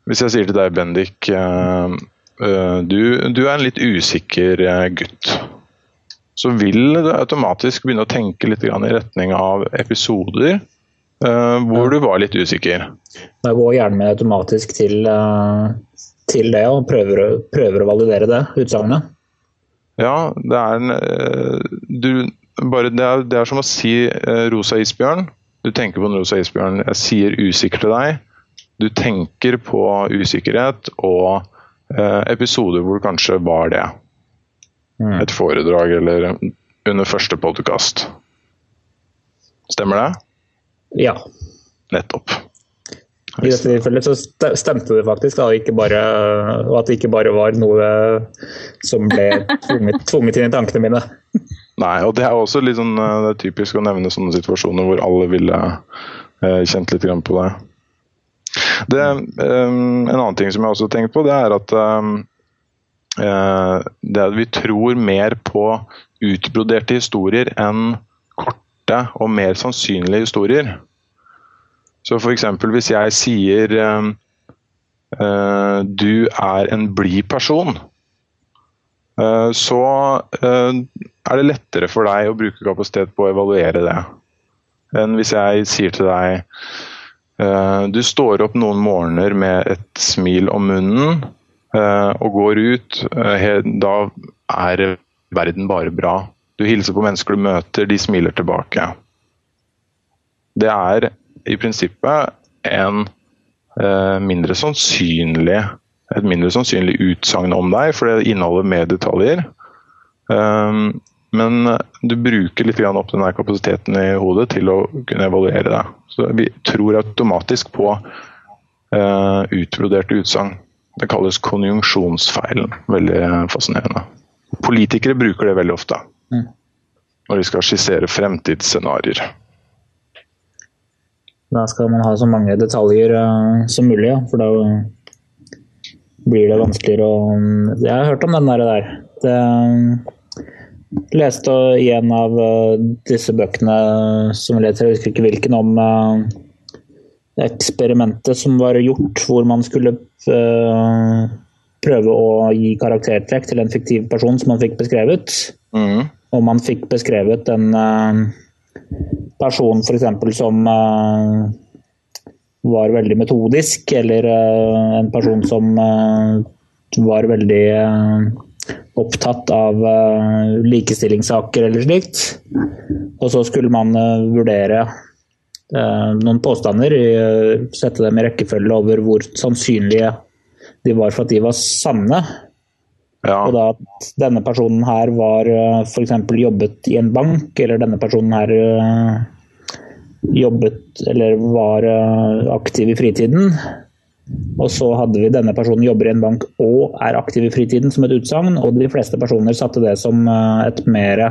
hvis jeg sier til deg, Bendik, uh, uh, du, du, er en litt usikker uh, gutt. Så vil du automatisk begynne å tenke litt i retning av episoder hvor du var litt usikker. Da går hjernen min automatisk til, til det og prøver, prøver, å validere det utsagnet. Ja, det er, en, du, bare, det, er, det er som å si rosa isbjørn. Du tenker på en rosa isbjørn. Jeg sier usikker til deg du tenker på usikkerhet og eh, episoder hvor det kanskje var det. Mm. Et foredrag eller under første podkast. Stemmer det? Ja. Nettopp. I dette tilfellet så stemte det faktisk, da, ikke bare, og at det ikke bare var noe som ble tvunget, [LAUGHS] tvunget inn i tankene mine. [LAUGHS] Nei, og det er også litt sånn, eh, det er typisk å nevne sånne situasjoner hvor alle ville eh, kjent litt på det. Det, um, en annen ting som jeg også har tenkt på, det er at um, uh, det vi tror mer på utbroderte historier enn korte og mer sannsynlige historier. Så f.eks. hvis jeg sier um, uh, du er en blid person, uh, så er det lettere for deg å bruke kapasitet på å evaluere det enn hvis jeg sier til deg Eh, du står opp noen morgener med et smil om munnen eh, og går ut. Eh, da er verden bare bra. Du hilser på mennesker du møter, de smiler tilbake. Det er i prinsippet en eh, mindre sannsynlig, et mindre sannsynlig utsagn om deg, for det inneholder mer detaljer. Men du bruker litt opp den kapasiteten i hodet til å kunne evaluere det. Så Vi tror automatisk på uh, utbroderte utsagn. Det kalles konjunksjonsfeilen. Veldig fascinerende. Politikere bruker det veldig ofte mm. når de skal skissere fremtidsscenarioer. Da skal man ha så mange detaljer uh, som mulig, ja. for da blir det vanskeligere å Jeg har hørt om den der. Det, leste i en av eh, disse bøkene som jeg leser, jeg husker ikke hvilken, om eh, eksperimentet som var gjort hvor man skulle eh, prøve å gi karaktertrekk til en fiktiv person som man fikk beskrevet. Mm. Og man fikk beskrevet en person f.eks. som var veldig metodisk, eller en person som var veldig opptatt av uh, likestillingssaker eller slikt. Og så skulle man uh, vurdere uh, noen påstander, sette dem i rekkefølge over hvor sannsynlige de var for at de var sanne. Ja. Og da at denne personen her var f.eks. jobbet i en bank, eller denne personen her jobbet eller var aktiv i fritiden, og så hadde vi denne personen jobber i en bank og er aktiv i fritiden som et utsagn, og de fleste personer satte det som eh, et mer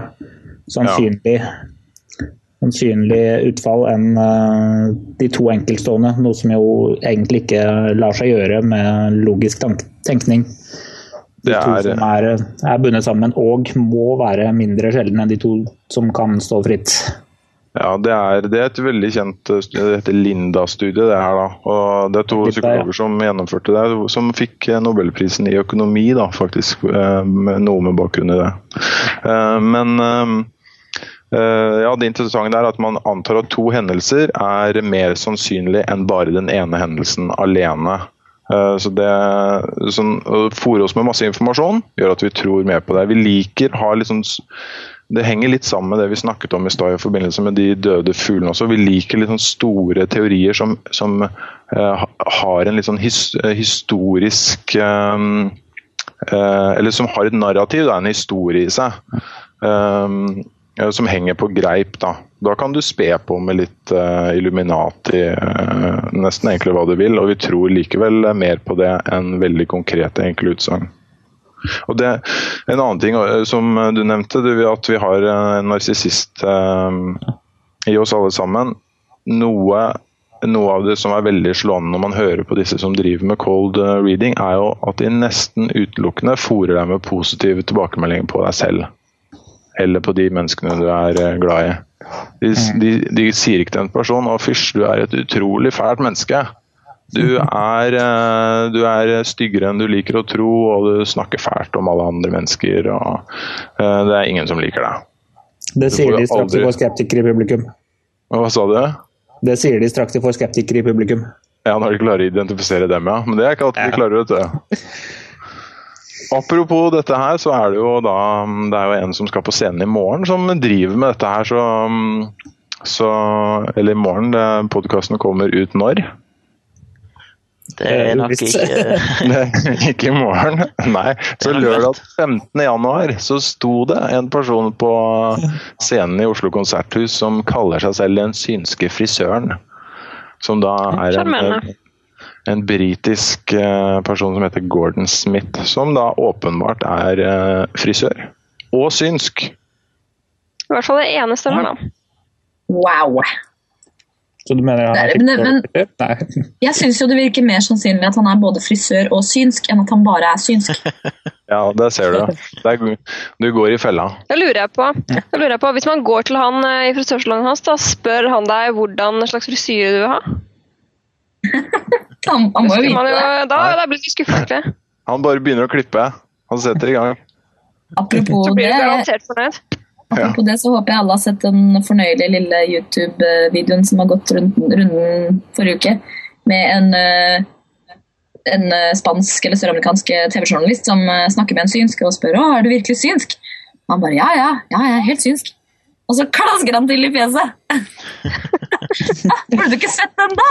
sannsynlig, ja. sannsynlig utfall enn eh, de to enkeltstående, noe som jo egentlig ikke lar seg gjøre med logisk tenkning. De to er, som er, er bundet sammen og må være mindre sjeldne enn de to som kan stå fritt. Ja, det er, det er, et veldig kjent eh, studie. Det heter Linda-studiet. Det her da. Og det er to psykologer som gjennomførte det, som fikk eh, nobelprisen i økonomi, da, faktisk. Eh, med noe med bakgrunn i det. Men ja, det interessante er at man antar at to hendelser er mer sannsynlig enn bare den ene hendelsen alene. Så det sånn, Å fòre oss med masse informasjon gjør at vi tror mer på det. Vi liker ha litt sånn det henger litt sammen med det vi snakket om i stad i forbindelse med de døde fuglene også. Vi liker litt sånn store teorier som, som uh, har en litt sånn his, uh, historisk um, uh, Eller som har et narrativ, da, en historie i seg. Um, som henger på greip. Da Da kan du spe på med litt Illuminati, nesten egentlig hva du vil. Og vi tror likevel mer på det enn veldig konkrete, enkle utsagn. Og det, En annen ting eh, som du nevnte, du, at vi har en narsissist eh, i oss alle sammen. Noe, noe, av det som er veldig slående når man hører på disse som driver med cold eh, reading, er jo at de nesten utelukkende fòrer deg med positive tilbakemeldinger på deg selv. Eller på de menneskene du er glad i. De, mm. de, de sier ikke til en person 'Å, fysj, du er et utrolig fælt menneske'. Du er, eh, du er, styggere enn du liker å tro, og du snakker fælt om alle andre mennesker. og uh, Det er ingen som liker deg. Det sier de straks de får skeptikere i publikum. Hva sa du? Det sier de straks de får skeptikere i publikum. Ja, når de klarer å identifisere dem, ja. Men det er ikke alltid de klarer, vet du. Apropos dette her, så er det jo da Det er jo en som skal på scenen i morgen, som driver med dette her, så, så Eller i morgen, podkasten kommer ut når? Det er nok ikke [LAUGHS] Ikke i morgen, nei. Så lørdag 15. januar så sto det en person på scenen i Oslo konserthus som kaller seg selv den synske frisøren. Som da er en, en britisk eh, person som heter Gordon Smith, som da åpenbart er eh, frisør. Og synsk. I hvert fall det ene stemmer, da. Wow. Så du mener han er men, men, [LAUGHS] Jeg syns jo det virker mer sannsynlig at han er både frisør og synsk, enn at han bare er synsk. [LAUGHS] ja, det ser du. Er, du går i fella. Det lurer jeg på. Jeg lurer på. Hvis man går til han eh, i frisørsalongen hans, da spør han deg hvordan slags frisyre du vil ha? [LAUGHS] han, han må jo vite det. Da, da blir du skuffet. Han bare begynner å klippe. Han setter i gang. Apropos Så blir du garantert fornøyd. Apropos det, så håper jeg alle har sett den fornøyelige lille YouTube-videoen som har gått rundt, runden forrige uke, med en, eh, en eh, spansk eller søramerikansk TV-journalist som eh, snakker med en synsk og spør om er du virkelig synsk. Og han bare ja, ja, ja, jeg er helt synsk. Og så klasker han til i fjeset! [LAUGHS] Burde du ikke sett den, da?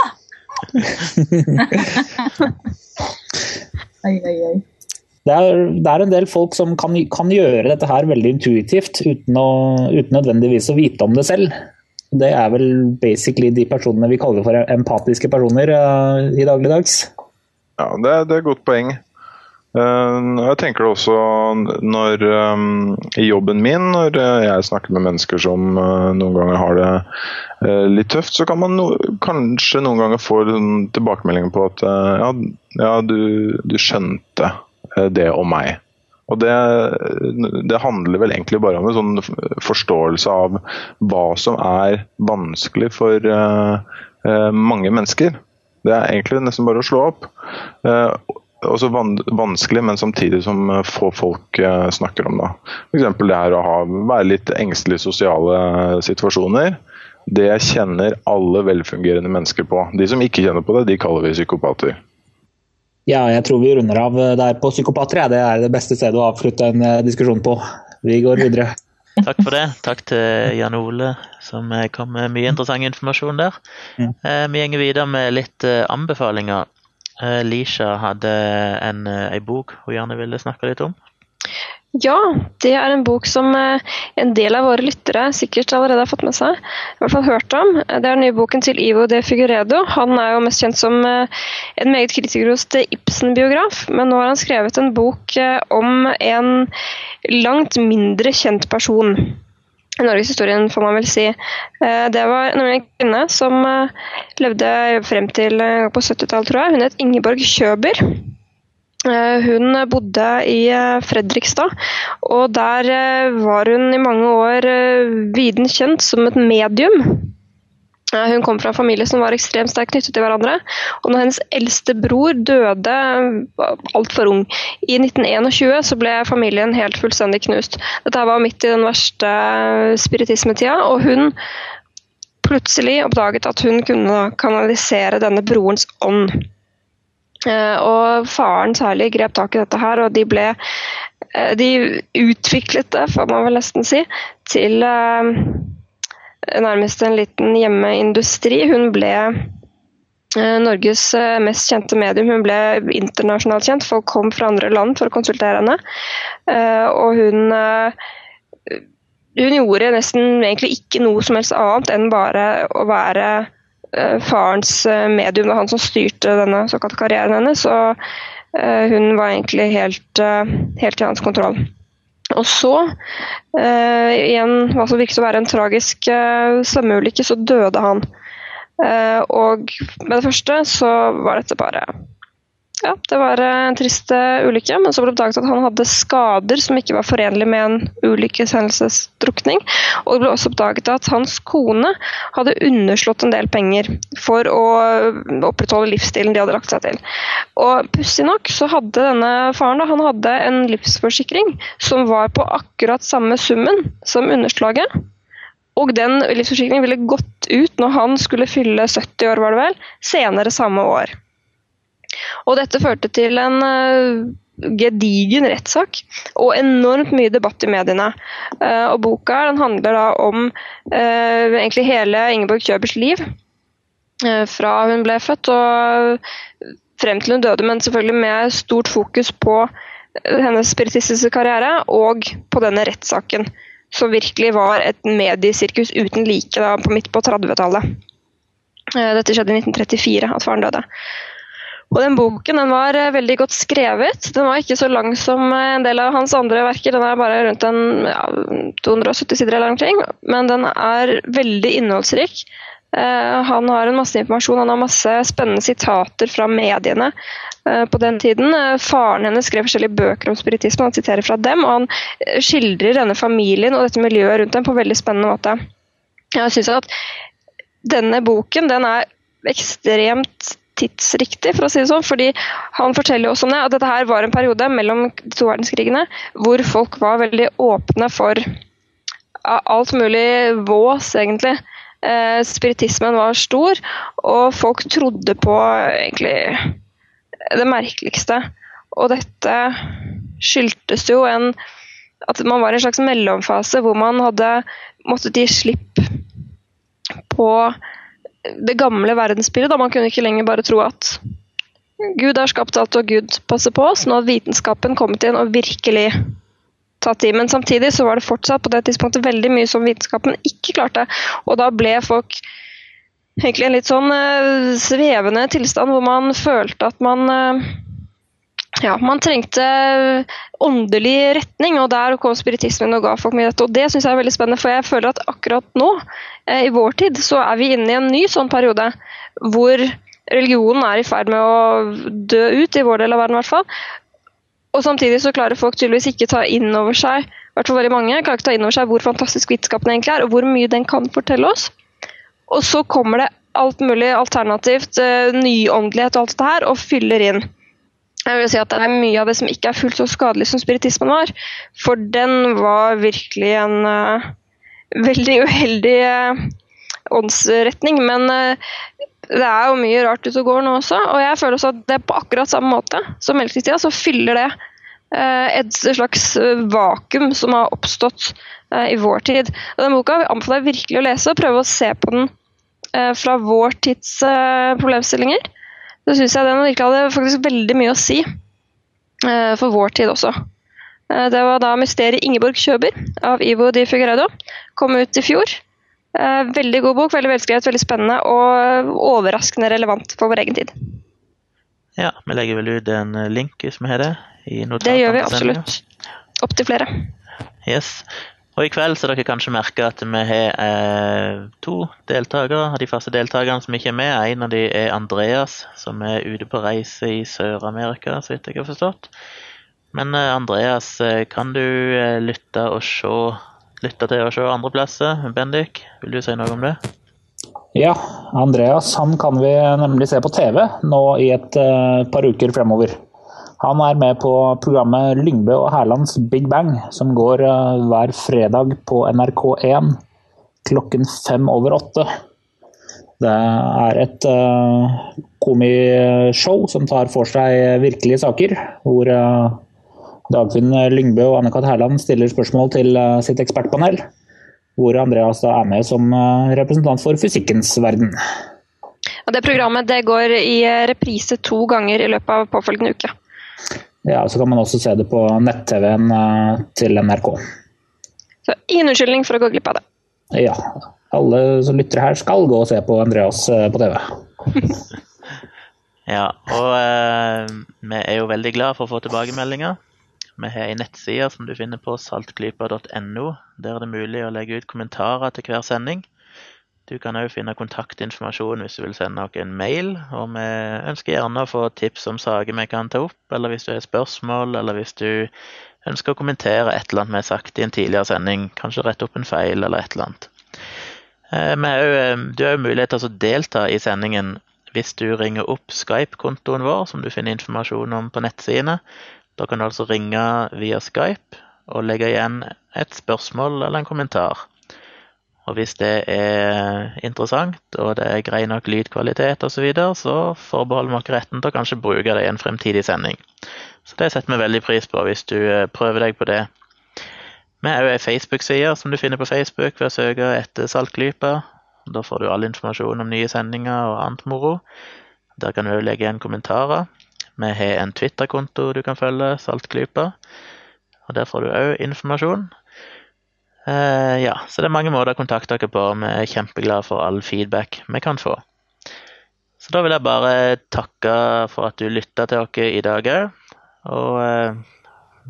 oi, oi, oi. Det er, det er, en del folk som kan, kan, gjøre dette her veldig intuitivt uten, å, uten nødvendigvis å vite om det selv. Det er vel basically de personene vi kaller for empatiske personer uh, i dagligdags. Ja, det, det er et godt poeng. Uh, jeg tenker det også når um, i jobben min, når jeg snakker med mennesker som uh, noen ganger har det uh, litt tøft, så kan man no kanskje noen ganger få tilbakemeldinger på at ja, ja du, du, skjønte det om meg. Og det, det, handler vel egentlig bare om en sånn forståelse av hva som er vanskelig for mange mennesker. Det er egentlig nesten bare å slå opp også van vanskelig, men samtidig som eh, få folk uh, snakker om det. F.eks. det her å ha, være litt engstelig i sosiale situasjoner. Det kjenner alle velfungerende mennesker på. De som ikke kjenner på det, de kaller vi psykopater. Ja, jeg tror vi runder av der på psykopater. Ja. Det er det beste stedet å avslutte en uh, diskusjon på. Vi går videre. [LAUGHS] Takk for det. Takk til Jan Ole, som kom med mye interessant informasjon der. Mm. Vi går videre med litt anbefalinger. Eh, Lisha hadde en, eh, bok hun gjerne ville snakke litt om. Ja, det er en bok som eh, en del av våre lyttere sikkert allerede har fått med seg. I hvert fall hørt om. Det er den nye boken til Ivo de Figuredo. Han er jo mest kjent som en meget kritikerrost Ibsen-biograf, men nå har han skrevet en bok om en langt mindre kjent person I norgeshistorien, får man vel si. Eh, det var nemlig en kvinne som eh, levde frem til eh, på 70-tallet, tror jeg. Hun het Ingeborg Kjøber. Hun bodde i Fredrikstad, og der var hun i mange år viden kjent som et medium. Hun kom fra en familie som var ekstremt sterkt knyttet til hverandre. Og når hennes eldste bror døde altfor ung, i 1921, så ble familien helt fullstendig knust. Dette var midt i den verste spiritismetida, og hun plutselig oppdaget at hun kunne kanalisere denne brorens ånd. Eh, og faren særlig grep tak i dette her, og de ble eh, De utviklet det, får man vel nesten si, til eh, nærmest en liten hjemmeindustri. Hun ble Norges mest kjente medium. Hun ble internasjonalt kjent. Folk kom fra andre land for å konsultere henne. Og hun, hun gjorde nesten egentlig ikke noe som helst annet enn bare å være farens medium. Det var han som styrte denne såkalte karrieren hennes. Og hun var egentlig helt, helt i hans kontroll. Og så, eh, igjen hva som virket å være en tragisk eh, svømmeulykke, så døde han. Eh, og med det første så var dette bare ja, det var en trist ulykke, men så ble det oppdaget at han hadde skader som ikke var forenlig med en ulykkeshendelsesdrukning. Og det ble også oppdaget at hans kone hadde underslått en del penger for å opprettholde livsstilen de hadde lagt seg til. Og Pussig nok så hadde denne faren da, han hadde en livsforsikring som var på akkurat samme summen som underslaget. Og den livsforsikringen ville gått ut når han skulle fylle 70 år, var det vel, senere samme år. Og dette førte til en uh, gedigen rettssak og enormt mye debatt i mediene. Uh, og boka den handler da om uh, egentlig hele Ingeborg Kjøbers liv. fra hun ble født og frem til hun døde, men selvfølgelig med stort fokus på hennes spiritistiske karriere og på denne rettssaken. Som virkelig var et mediesirkus uten like da, på midt på 30-tallet. Dette skjedde i 1934, at faren døde. Og den boken den var eh, veldig godt skrevet. Den var ikke så lang som eh, en del av hans andre verker. Den er bare rundt en ja, 270 sider eller omkring, men den er veldig innholdsrik. Uh, han har en masse informasjon, han har masse spennende sitater fra mediene på den tiden. Faren hennes skrev forskjellige bøker om spiritisme, han siterer fra dem. Og han skildrer denne familien og dette miljøet rundt dem på en veldig spennende måte. Jeg synes at denne boken den er ekstremt tidsriktig, for å si det sånn. fordi han forteller også om det, at dette her var en periode mellom de to verdenskrigene hvor folk var veldig åpne for alt mulig vås, egentlig. Eh, spiritismen var stor, og folk trodde på egentlig det merkeligste. Og dette skyldtes jo en at man var i en slags mellomfase hvor man hadde måttet gi slipp på det gamle verdensbildet. Da man kunne ikke lenger bare tro at Gud har skapt alt og Gud passer på oss. Nå har vitenskapen kommet inn og virkelig tatt i. Men samtidig så var det fortsatt på det tidspunktet veldig mye som vitenskapen ikke klarte. Og da ble folk egentlig en litt sånn uh, svevende tilstand hvor man følte at man uh, ja, man trengte åndelig retning, og der kom spiritismen og ga folk mye dette. Og det syns jeg er veldig spennende, for jeg føler at akkurat nå, eh, i vår tid, så er vi inne i en ny sånn periode hvor religionen er i ferd med å dø ut, i vår del av verden i hvert fall. Og samtidig så klarer folk tydeligvis ikke ta inn over seg i hvert fall veldig mange, klarer ikke ta inn over seg hvor fantastisk vitenskapen egentlig er, og hvor mye den kan fortelle oss. Og så kommer det alt mulig alternativt, uh, nyåndelighet og alt dette her, og fyller inn. Jeg vil si at Det er mye av det som ikke er fullt så skadelig som spiritismen var. For den var virkelig en uh, veldig uheldig uh, åndsretning. Men det er jo mye rart ute og går nå også, og jeg føler også at det er på akkurat samme måte som melketida, så fyller det et slags vakuum som har oppstått i vår tid. Og den boka anbefaler jeg virkelig å lese og prøve å se på den fra vår tids problemstillinger så syns jeg den virkelig hadde faktisk veldig mye å si uh, for vår tid også. Uh, det var da 'Mysteriet Ingeborg Kjøber' av Ivo Di Figueiredo. Kom ut i fjor. Uh, veldig god bok, veldig velskrevet, veldig spennende og overraskende relevant for vår egen tid. Ja, vi legger vel ut en link hvis vi har det? i Det gjør vi absolutt. Opptil flere. Yes. Og i kveld så dere kanskje merka at vi har eh, to deltakere av de faste deltakerne som ikke er med. En av de er Andreas, som er ute på reise i Sør-Amerika, så vidt jeg har forstått. Men eh, Andreas, eh, kan du eh, lytte, og se, lytte til å se andre plasser? Bendik, vil du si noe om det? Ja, Andreas han kan vi nemlig se på TV nå i et uh, par uker fremover. Han er med på programmet Lyngbø og Hærlands Big Bang, som går eh, hver fredag på NRK1 klokken fem over åtte. Det er et uh, komishow som tar for seg virkelige saker, hvor uh, Dagfinn Lyngbø og Anne-Kat. Hærland stiller spørsmål til sitt ekspertpanel. Hvor Andreas da er med som representant for fysikkens verden. Det programmet det går i reprise to ganger i løpet av påfølgende uke. Ja, Så kan man også se det på nett-TV-en eh, til NRK. Så ingen unnskyldning for å gå glipp av det. Ja. Alle som lytter her, skal gå og se på Andreas eh, på TV. [LAUGHS] ja, og eh, vi er jo veldig glad for å få tilbakemeldinger. Vi har ei nettside som du finner på saltklypa.no. Der er det mulig å legge ut kommentarer til hver sending. Du kan òg finne kontaktinformasjon hvis du vil sende noen en mail. Og vi ønsker gjerne å få tips om saker vi kan ta opp, eller hvis du har spørsmål, eller hvis du ønsker å kommentere et eller annet vi har sagt i en tidligere sending, kanskje rette opp en feil eller et eller annet. Eh, eh, du har òg mulighet til å delta i sendingen hvis du ringer opp Skype-kontoen vår, som du finner informasjon om på nettsidene. Da kan du altså ringe via Skype og legge igjen et spørsmål eller en kommentar. Og hvis det er interessant, og det er grei nok lydkvalitet osv., så, videre, så forbeholder vi oss retten til å kanskje bruke det i en fremtidig sending. Så det setter vi veldig pris på hvis du eh, prøver deg på det. Vi har òg ei Facebook-side som du finner på Facebook ved å søke etter Saltklypa. Da får du all informasjon om nye sendinger og annet moro. Der kan du òg legge igjen kommentarer. Vi har en Twitter-konto du kan følge, Saltklypa. Og Der får du òg informasjon. Uh, ja, så det er mange måter å kontakte dere på. Vi er kjempeglade for all feedback vi kan få. Så da vil jeg bare takke for at du lytta til oss i dag òg. Og uh,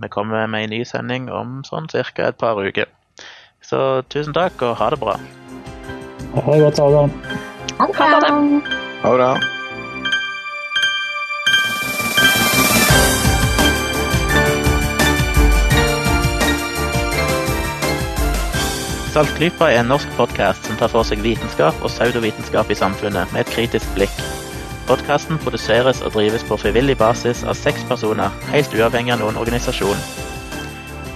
vi kommer med en ny sending om sånn ca. et par uker. Så tusen takk, og ha det bra. Ha det godt, ha det. Ha det. Ha det bra. Saltklypa er en norsk podkast som tar for seg vitenskap og pseudovitenskap i samfunnet med et kritisk blikk. Podkasten produseres og drives på frivillig basis av seks personer, helt uavhengig av noen organisasjon.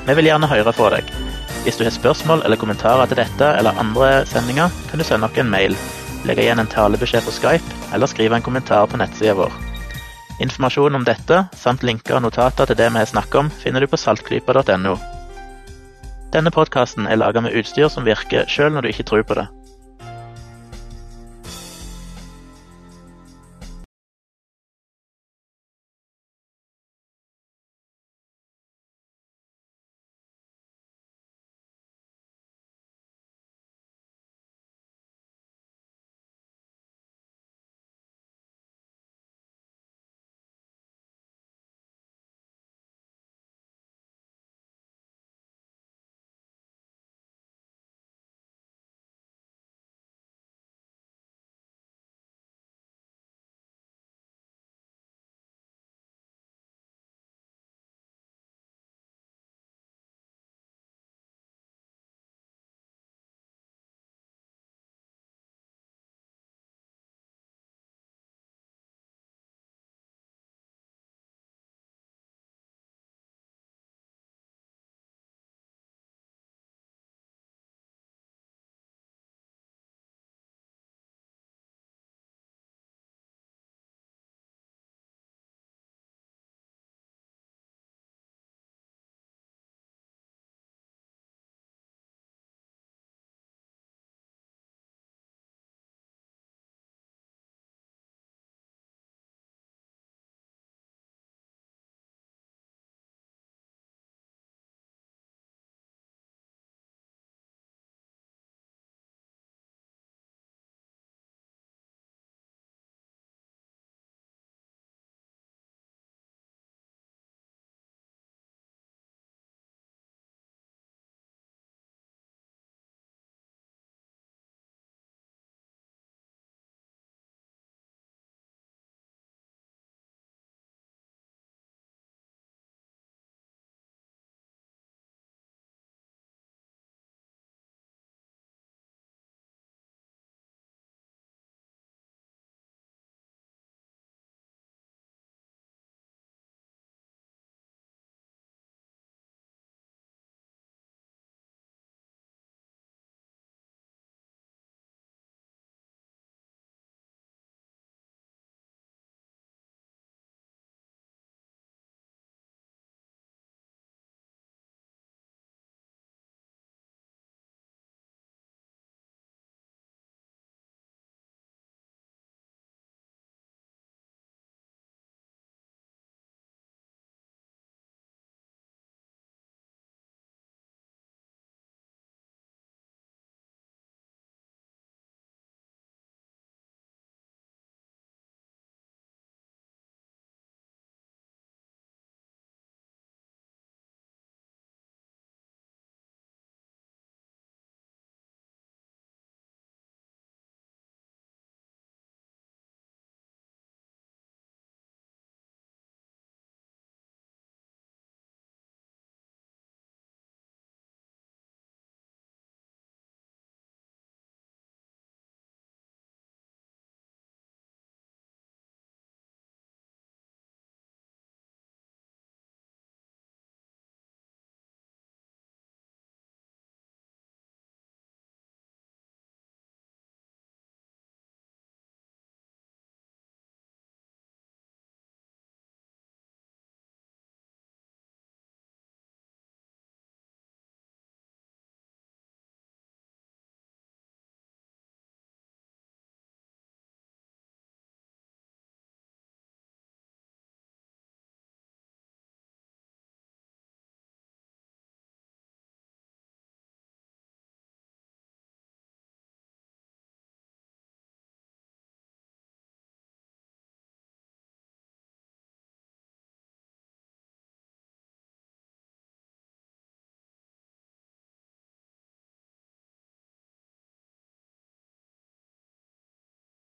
Vi vil gjerne høre fra deg. Hvis du har spørsmål eller kommentarer til dette eller andre sendinger, kan du sende oss en mail, legge igjen en talebeskjed på Skype eller skrive en kommentar på nettsida vår. Informasjon om dette, samt linker og notater til det vi har snakket om, finner du på saltklypa.no. Denne podkasten er laga med utstyr som virker sjøl når du ikke tror på det.